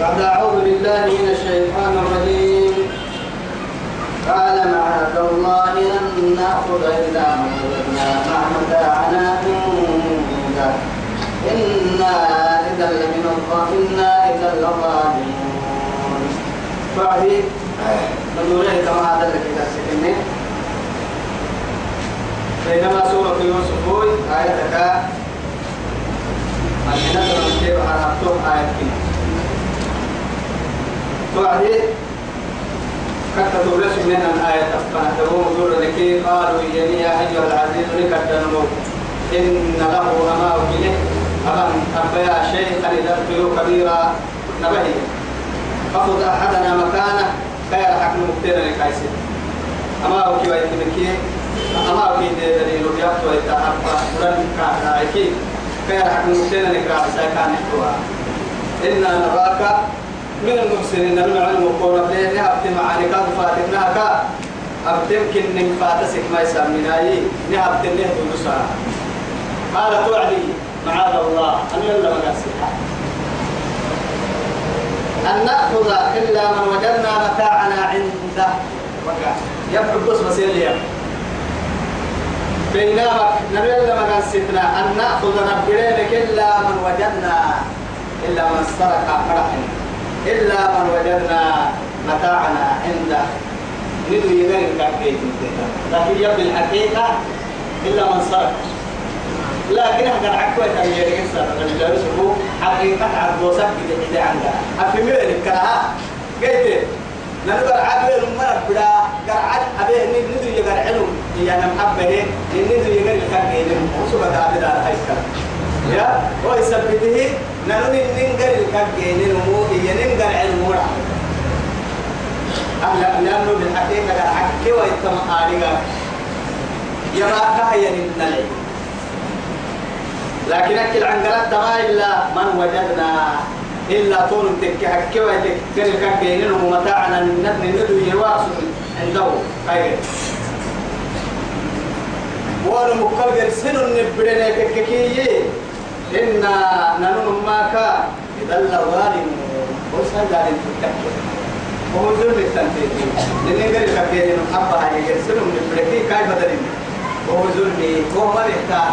بعد أعوذ بالله من الشيطان الرجيم. قال معاذ الله أن نأخذ إلا وجدنا مع متاعنا عنده إنا إذا لمن إنا إذا لظالمون. بعد مدورين كما هذا الذي تسكني بينما سورة يوسف آيتك. الحين كيف عرفتم آية توعدي كتا تورس من الآية. تقوم دور لكي قالوا إياني يا أيها العزيز لك الدنمو. إن له أما وكله أبن أبيا شيخا إذا كبيرا نبهي. فخذ أحدنا مكانه. كي يلحق مكتنا لكايسي أما وكي ويتمكي أما وكي دليل يبتو ويتعرف ورن كاكايكي كي يلحق مكتنا لكايسي كان يحتوها إنا نراك من المحسنين من علم وقول بليه نهبت معاني؟ كان فاتتنا كا. أبتم كن فاتسك ما يسمينا يي نهبت نه دلسا قال توعدي. معاذ الله. أن يلا مقاسيها أن نأخذ إلا من وجدنا متاعنا عنده. يبقى بس مسيليا بينامك. نبي إلا مقاسيتنا أن نأخذ نبرينك إلا من وجدنا. إلا من سرق فرحنا إلا من وجدنا متاعنا عنده. ندو يغير كاكيت لكن يبدو الحقيقة إلا من صرف. لكن هذا عكوة تغيير إنسان. رجل يسبو حقيقة عبدوسك كده عندها أفهمي لك كلها قلت نقدر عقل المرة بلا قرعد أبيه ندو يقرع علم. هي. أنا محبه ندو يقرع كاكيت وسبب هذا هاي الكلام؟ يا ويثبته نلون ننقل الكاكين نمو هي ننقل علم أهلا لأنه بالحقيقة حكي ويتم آلغا يرى كهيا ننقل لكن أكل عن قلت ما إلا من وجدنا إلا طول تكي حكي ويتكر الكاكين نمو متاعنا نتن ندو يواصل عنده. خير وأنا مكبر سنو نبرنا كككيه إنا ننون ماكا إذا الظالم وسهل ظالم تتكي وهو ظلم التنفيذ لأن قال لك كيف نحبها هي يرسلهم من بريكي كاي بدلين. وهو ظلمي وهو ما يحتاج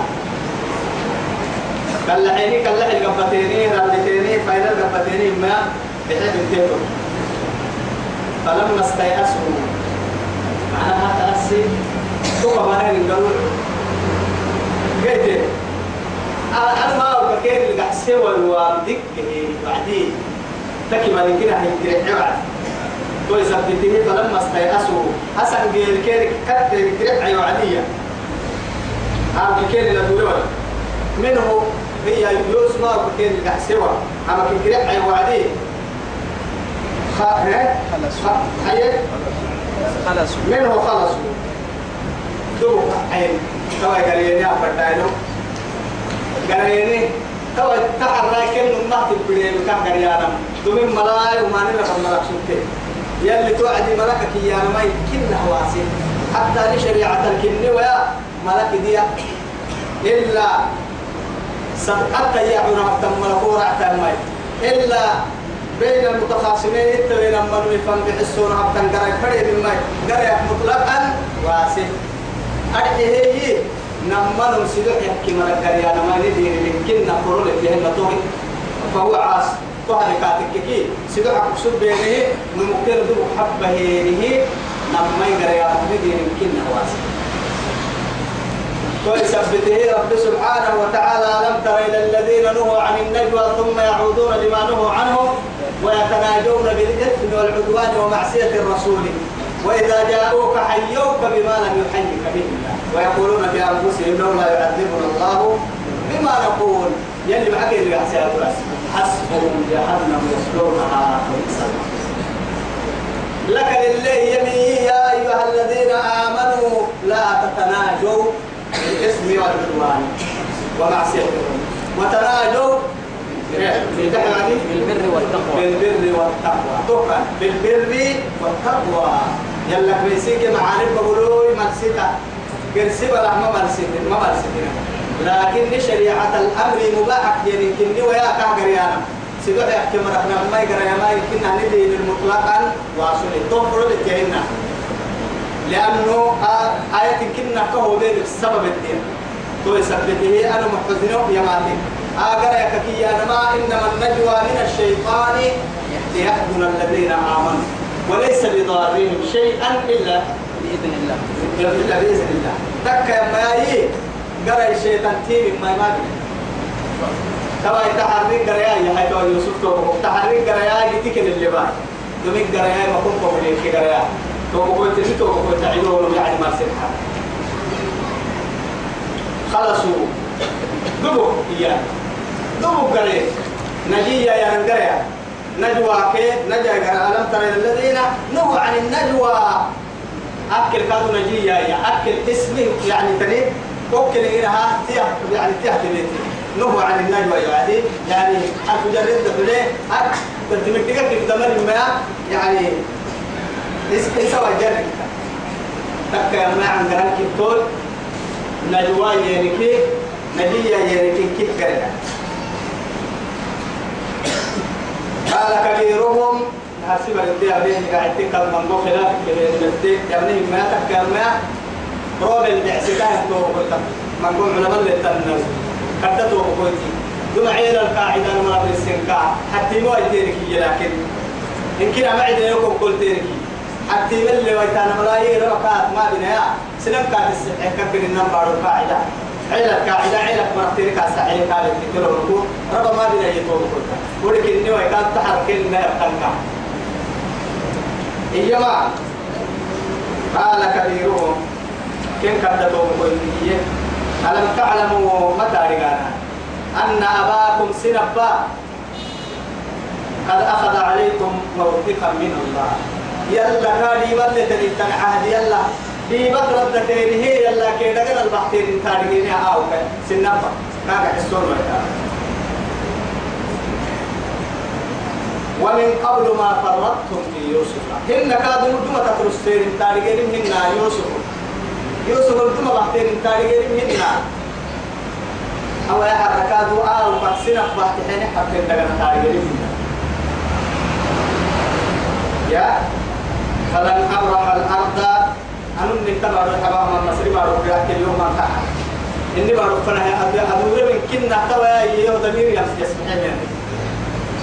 كلا عيني كلا عيني قبتيني رالتيني فاينل قبتيني ما بحب انتهوا فلما استيأسوا معناها تأسي. ثم ما نقول قلت أنا ما أقول كيف اللي قاعد سوى الوالدك بعدين. تكي ما يمكن هي كريح بعد تو يثبته فلما استيأسوا حسن قيل كير كت كريح أيوة عادية أنا كير اللي دولة منه هي يوسف ما كير اللي قاعد سوى أما كريح أيوة عادية خلص هي خلص منه خلصوا. دوب عين. توا قال لي؟ يا فردانو قريني تو تحرى كل ما تبدي كان قريانا دوم ملاي وما نلا ملك سنتي يلي توعدي ملكك يا ما يمكن هواسي حتى لشريعة الكن ويا ملك دي إلا صدقت يا عنا تم ملكورة تماي إلا بين المتخاصمين انت بين من يفهم بحسون عبد قرأ فريد الماء قرأ مطلقا واسع أرحيه نما نمسدو يحكي من القرية ما ندير لكن نقول لك هنا توي فهو عاص. فهذا كاتك كي. حق سب بينه. نمكر دو حبه هي نما يقرأ ندير لكن نواس ويثبته رب سبحانه وتعالى لم تر إلى الذين نهوا عن النجوى ثم يعودون لما نهوا عنه ويتناجون بالإثم والعدوان ومعصية الرسول. وإذا جاءوك حيوك بما لم يحيك به الله ويقولون في أنفسهم لولا يعذبنا الله بما نقول. يلي معك اللي يحسن حسبهم جهنم يصلونها. لك لله يمي يا أيها الذين آمنوا لا تتناجوا بالإثم والعدوان ومعصية وتناجوا بالبر والتقوى بالبر والتقوى تقى بالبر والتقوى يلا كريسيك معارف بقولوا مرسيتا كرسي ما مرسيتا ما مرسيتا لكن شريعة الأمر مباح يعني كني ويا كهجريانا سيدو يحكي مرحنا ما يقرأ ما يمكن أن ندين المطلقا واصل توفر لتهنا لأنه آية كنا كهو دير السبب الدين. تو يثبته أنا محزن يا أقرأ يا كي أنا ما إنما النجوى من الشيطان ليحزن الذين آمنوا وليس بضارهم شيئا إلا بإذن الله. إلا بإذن الله. تك يا ماي قرأ الشيطان تيم ما ما تبا تحرك قرأ يا هاي تو يوسف تو تحرك قرأ يا يتكل اللي بعد دمك قرأ يا ما كنت بقول لك قرأ تو بقول تجي تو بقول تعيدوا يعني ما سمح خلصوا. دبوا إياه دبوا قرأ نجي يا قرأ نجوى كي نجا ألم تر الذين نهوا عن النجوى. أكل كادو نجي يا أكل اسمه يعني تني أكل إنها يعني تبيتي. نهوا عن النجوى يعني يعني أكل جرد دخله أكل تدمجك كيف تمر ما يعني إس إس وجرد تك يا ما عن جران كتول نجوى يعني كي نجي يعني كي كيف كذا قال كبيرهم حسب الدي عليه قاعد تكلم من قبل خلاف الدي يعني ما تكلم روب البعثتان تو قلت من قبل علماء للتنس كدته قلت دون عيل القاعدة ما بالسنكا حتى ما يديرك لكن إن كنا ما عندنا قلت لك حتى اللي ويتانا ملايين ربكات ما بنا سنم كانت السحة كبر النمبر القاعدة. عيلة قاعدة عيلة مرتين كاسة عيلة كانت تكلم نقول ربا ما بنا يتوب كلها ولكن إني ويكاد تحرك لنا يبقى إيما قال كبيرهم كن كدتهم كلية ألم تعلموا متى رجانا أن أباكم سنبا. قد أخذ عليكم موثقا من الله. يلا كادي ولتني عهد يلا. دي بكرة دكينه يلا كيدا كان البحثين تارجينها أو سنبا كاك حسون ويتا ومن قبل ما فرطتم في يوسف هن كادوا مدومة ترسين تارجين هن يوسف يوسف مدومة بحثين تارجين هن أو يا حركاتو آه وقتسنا بحثين حتى دقنا تارجين هن يا فلن أبرح الأرض أنا من تبع الحباب من مصر ما روح يحكي اليوم ما تعال إني بروح فنا أدور من كنا توا يو ضمير يسمح مني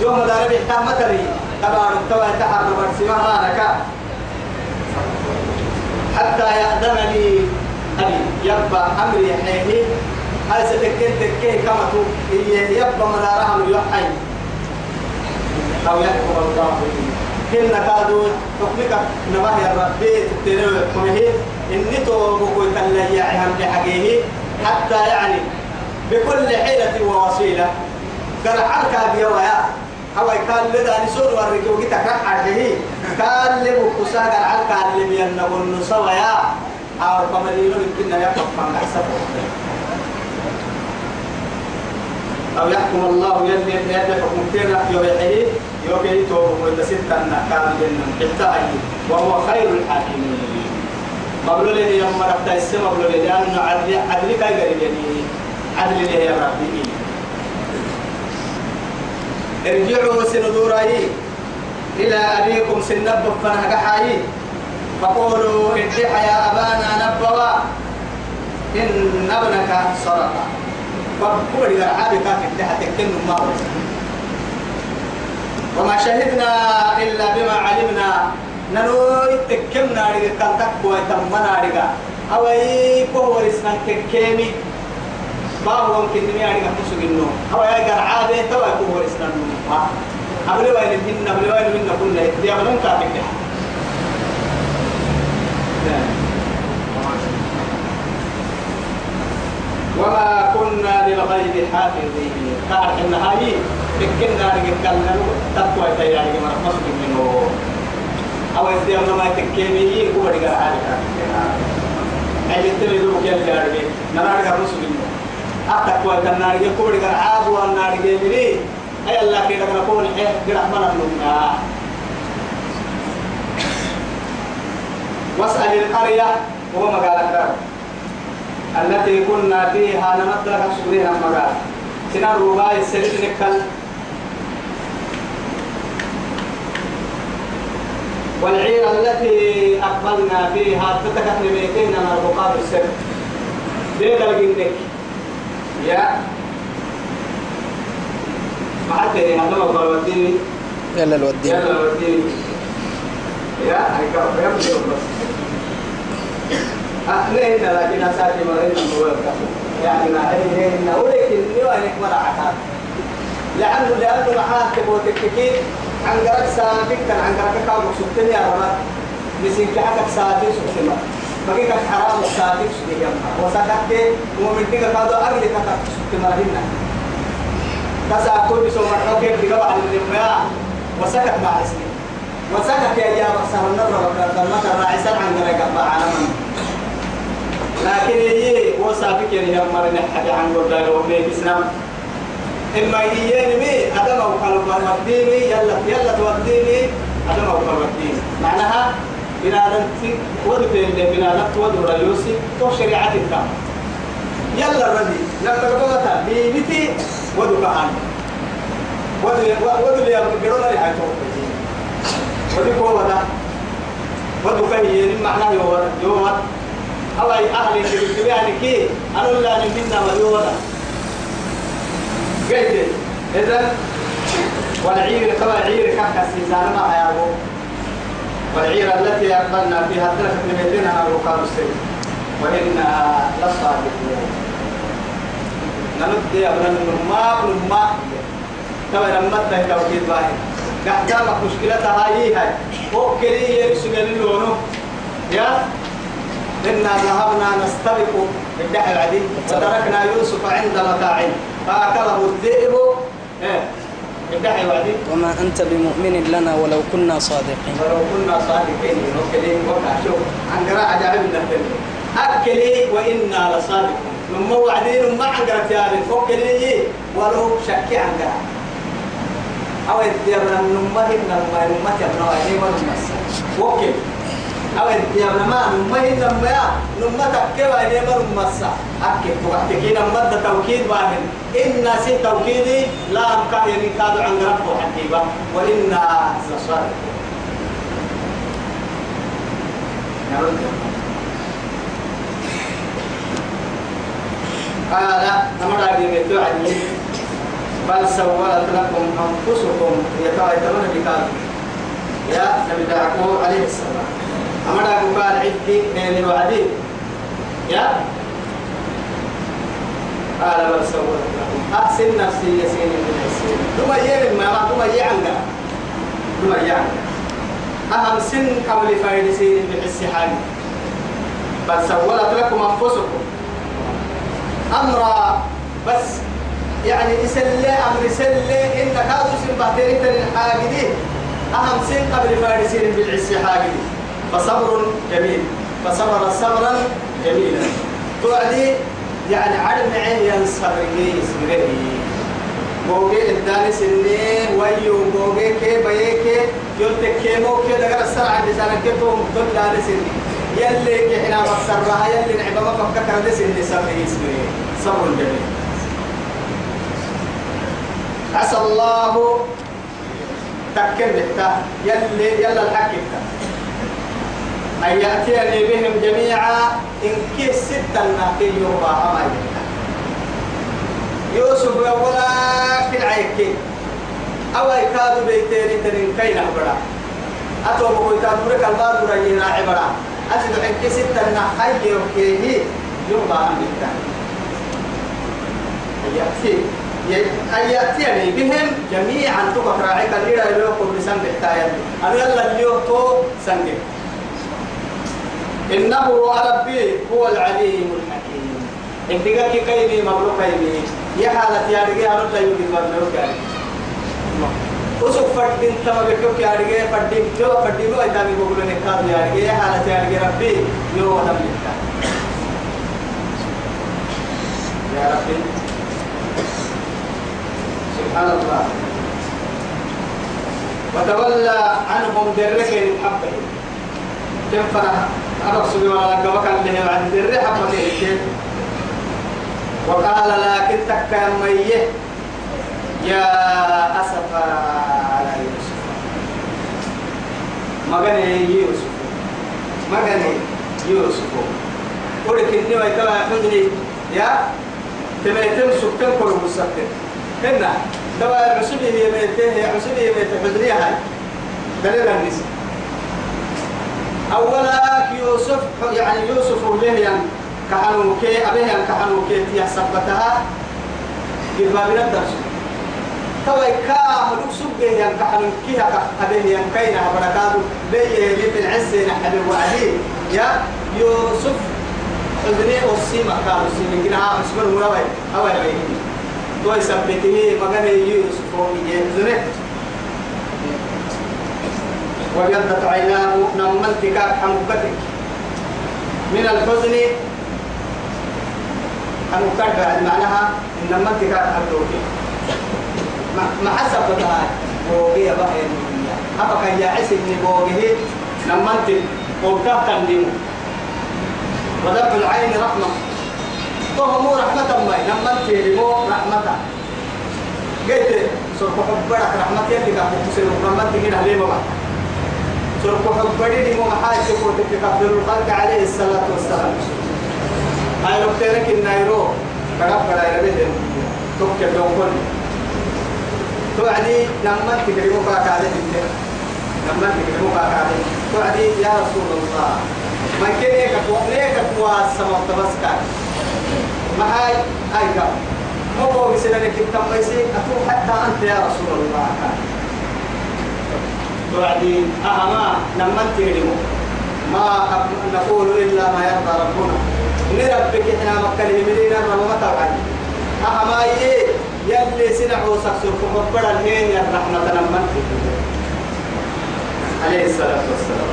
يوم دار بيحتاج متري تبع توا تحرر برسمة هانك حتى يأذن لي أبي. يبقى أمري حيه هاي ستكين تكين كما تو. يبقى مدارهم يحيي. أو يحكم الله كنا كادو حكمك نباه يا ربي تتنوي حكمه إني تو بقول تلا يعهم لحقيه حتى يعني بكل حيلة ووسيلة. قال حركة بيويا هو كان لدى نسور ورقي وقيت كحشه كان لبكسا قال حركة اللي بينبون نسويا أو كمالينو يمكن يقف من حسبه أو يحكم الله يلي يلي حكم كنا يوحيه يوكي توب ويتستا كان جنة حتى وهو خير الحاكمين. مبلول لي يوم رفت السماء مبلول لي لأنه عدل عدل كاي قريب يعني؟ عدل لي يا ربي. ارجعوا سندوراي إلى أبيكم سنب فنهجحاي فقولوا ادعى يا أبانا نبوا إن ابنك سرق فقول إذا عابك ادعى تكن ما وما شهدنا إلا بما علمنا. ننوي تكمنا رجع كان تقوى تمنا رجع أو أي كهو رسنا ككيمي. ما هو ممكن نمي رجع مسوق النوم أو أي جر عادة توا كهو رسنا النوم ها أبلي وين من أبلي وين من كنا دي أبلون كاتك وما كنا للغيب حافظين. كارك النهاية تكنا رجعنا تقوى تياري ما مسلم منه. أو إذا ما تكيمي هو رجع عارف أي تبي كيل جاربي نرى رجع مسلم أتقوى كنا رجع هو رجع عاب وأنا رجع مني أي الله كده نقول إيه؟ جرح من النوم واسأل القرية. وهو مقالة التي كنا فيها نمدها سوريها مقال سنة الرباية السليم نكال. والعير التي أقبلنا فيها تتكت نميتين من الرقاب السر. ديد الجنك يا. ما حد هذا ما قال وديني يلا الوديني يلا الوديني يا هيك يا بس أهلين لكن أساتي مرين يعني ما هي ولكن يوانك مرعتها لأنه لأنه معاه تبوتك كيف عن قرك ساتك كان عن قرك كاو سبتني يا رب مسين كحك ساتي سبتما بقيك حرام ساتي سبتي يا وسكت ومن تلك كادو أغلى كتك سبتما هنا. كسا كل بسوا مرة كيف على الجماعة وسكت مع اسمي وسكت يا يا بصر النظر وكذا. ما راعي سبع عن قرك على من لكن هي وسافك يعني هم مرنا حد عن قرد وبيك إسلام إما يجيني مي أدم أو قلب وديني يلا يلا توديني أدم أو قلب وديني معناها بنادم ودو في اللي بنادم ودو ريوسي تو شريعة الكام يلا ردي لما تقولها بيبتي ودو كهان ودو ودو اللي يقولون لي هاي ودو كوا ده ودو كهي معناه يوم أو أي أهل اللي يعني كي أنا لا نمنا ويوم قلت إذا والعير كما عير كحك السيزان ما هيابو والعير التي أقبلنا فيها ثلاثة نبيتين أنا وقال السيد وإنا لصادقون. نمد يا ابن النما نما كما نمت هي توكيد باهي. قدامك مشكلتها هي هاي. وكلي يرسل اللونه يا إنا ذهبنا نستبق بالدحر العديد وتركنا يوسف عند متاعنا فأكله الذئب إيه الدحر العديد. وما أنت بمؤمن لنا ولو كنا صادقين. ولو كنا صادقين وكلي وكا شوف عن قراءة جاهل أكلي وإنا لصادقون. نما وعدين ما عن قراءة جاهل وكلي ولو شكي عن قراءة أو يديرنا نما هنا نما نما تبنا وعدين ونما وكلي أو يا نما نما هي نما نما تكوا إني ما نما سا أكيد وقتك نما توكيد باهن إن سي توكيدي لا أبقى يعني كادو عن رب حكيبا وإن لصادق قال أمر أبي متوعدي بل سولت لكم أنفسكم. يتعيتون بكاد يا نبي دعكو عليه السلام. أمر أبو قال عدي نيني وعدي يا. قال بل سولت لكم أحسن نفسي يسين من السين ثم يمن ما ثم يعنى ثم يعنى أهم سن قبل فايد سين بحس حالي بل سولت لكم أنفسكم. أمر بس يعني يسلي أمر يسلي. إن كادو سن بحترين الحاجدين أهم سن قبل فايد سين بالعس حاجدين. فصبر جميل. فصبر صبرا جميلا. توعدي يعني عدم عين ينصبر يسمره بوجي الداني سنين ويو بوجي كي بيه كي يلتك كي مو كي دقر السرعة لسانا كي تو مقتل داني سنين يلي كي حنا مصرها يلي نعبا ما فكك ردي سنين صبر يسمره صبر جميل. عسى الله يلي يلا الحكي أن يأتيني بهم جميعا إن كيس ستة ناقي يوبا أما يوسف يولا في العيك. أو يكادوا بيتين تنين كينا برا أتو بقول تدورك الباب رجينا عبرا. أجد إن كيس ستة ناقي يوكيه يوبا أما يأتي أن يأتيني بهم جميعا تبقى راعيك الإلى يلوكم بسنب التاية أنا يلا اليوم سنجب إنه ربي هو العليم الحكيم إنتقا كي كيني مبروك كيني يا حالة يا رجال أنا لا يوجد مبروك يعني وسوف فردين تما بكوك يا رجال فردين جو فردين لو إذا بيقولوا لك كار يا رجال يا حالة يا رجال ربي يو أنا بيتا يا ربي سبحان الله وتولى عنهم درك حبه كم أبقى سبي ولا كما كان له بعد الريحة فتيك وقال لكن تكا مية. يا أسفا على يوسف. مغني يوسف. مغني يوسف. ولكن إني ويتبع حزني يا تميتم سكتن كل مسكتن هنا دوا عسبي هي ميته عسبي هي ميته حزني هاي دليل النساء أولا يوسف يعني يوسف وليه كحنو كي أبيه كحنو كي تيا سبتها بالبابنا الدرس. توي كا هدوك سبه ين كحنو كي هكا أبيه ين كينا بركاتو بيه في العز نحن وعدي يا يوسف حزني أصيما كانوا سيمين كنا ها اسمه مرابي هوا بيه توي سبته مغني يوسف ومي يزنه وجدت عيناه نملتك حمقتك من الحزن حمقتك بعد معناها نملتك حمقتك ما حسبتها بوغي بقى أبا كان يعيس إن بوغيه نملتك وبتاه تندمه. ودفع العين رحمة. طهمو رحمة ما نملتك لمو رحمة. قلت سرق حبرك رحمة يلي كافو سرق رحمتك هنا ليه ما حبري لمو محاج تقول تكفر الخلق عليه الصلاة والسلام. هاي نكتيرك النايرو كرب كرا يربيه دوم كل توعدي نمت تكلمو باك عليه. نمت تكلمو باك عليه. توعدي يا رسول الله. ما كنيك ليك السماء تبسك ما هاي هاي كم مو هو بسنة كتاب حتى أنت يا رسول الله. توعدي أهما نمت تكلمو ما نقول إلا ما يرضى ربنا. نربك إحنا مكة مدينة وما تبعد أهما يلي سنعو سكسر كمبرا الهين يا رحمة نمت عليه الصلاة والسلام.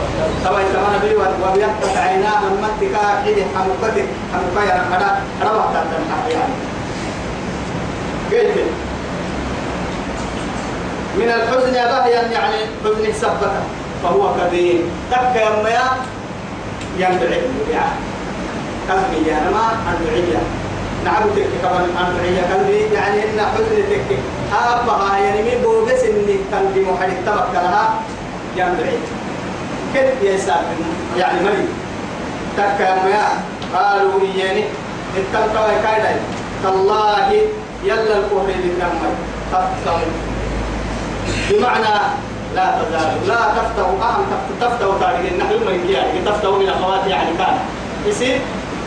طبعا كما نبي وبيحتك عيناه نمت كاحد حمقتك حمقا يا رحمة روح تنحق يعني قلت من الحزن بهيا يعني حزن سبته فهو كبير. تك يا ينبعي. يعني قلبي يا ما أدعية نعم تك كمان أدعية قلبي. يعني إن حزن تك أبها يعني مين بوجس إني قلبي محرك تبك لها ينبعي. كيف يسال يعني ملي تك يا قالوا إياني اتلقوا كايدا تالله يلا الكفر للنمي تفتح بمعنى لا تزال لا تفتح أهم تفتح تاريخ النحو من يعني تفتح من أخواتي يعني كان. يصير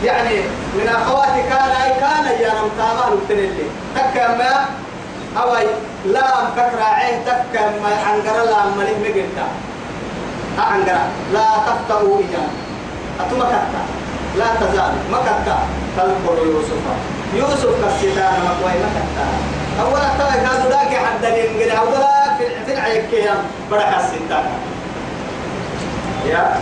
يعني من أخواتي كان أي كان يا نمتاما نبتنلي تكا ما أوي لا ككرا عيه تكا ما عنقر لا مليه مقلتا. عنقر لا تفتحوا إياه أتما كتا لا تزال. ما تذكر يوسف. يوسف كسيتان ما كتا أولا تاي كادو داك حد ينقل أولا في في العيكية بركة الستان يا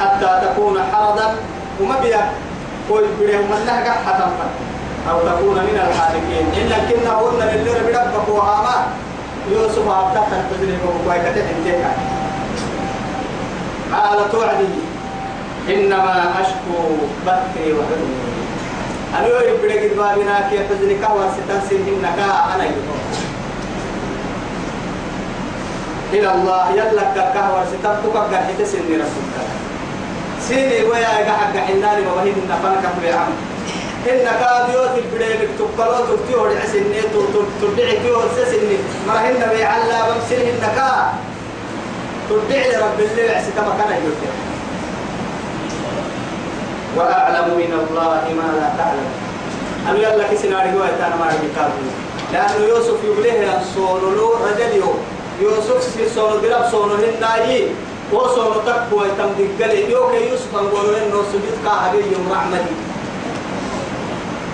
حتى تكون حرضا وما بيا قول بيه من لها حتى أو تكون من الحالكين إن كنا قلنا للي ربك وهاما يوسف أبتحت الفجر وكويكة انتهى قال توعدي. إنما أشكو بثي وحزني أنا يقول بدك بابنا كيف حزني كوا ستنسي إنك أنا يقول إلى الله يلا كهوة ستبتك قاعدة سني رسولك سيني ويا قاعد حناني وبهين النفان كفر عم إن كاديوت البداية تقلو تفتيو لعسني تدعي تيو سسني ما هن بيعلا بمسنه النكا تدعي رب الله عسي كما كان يقول وأعلم من الله ما لا تعلم. أنا يلا كسنا رجوع تانا ما رجعت لأنه يوسف يقوله ينصور له رجل يوم يوسف سيسون درب سونو هنائي وصونو تقوى تم دقلي. يوك يوسف انقولوا إنه سجد قاهري يوم رحمتي.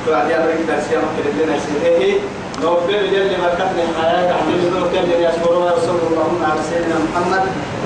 فعلي أمريك درسيا مكتب لنا سيديه نوبل جل بركتنا الحياة تحمل كل يشكرها وصلى اللهم على سيدنا محمد.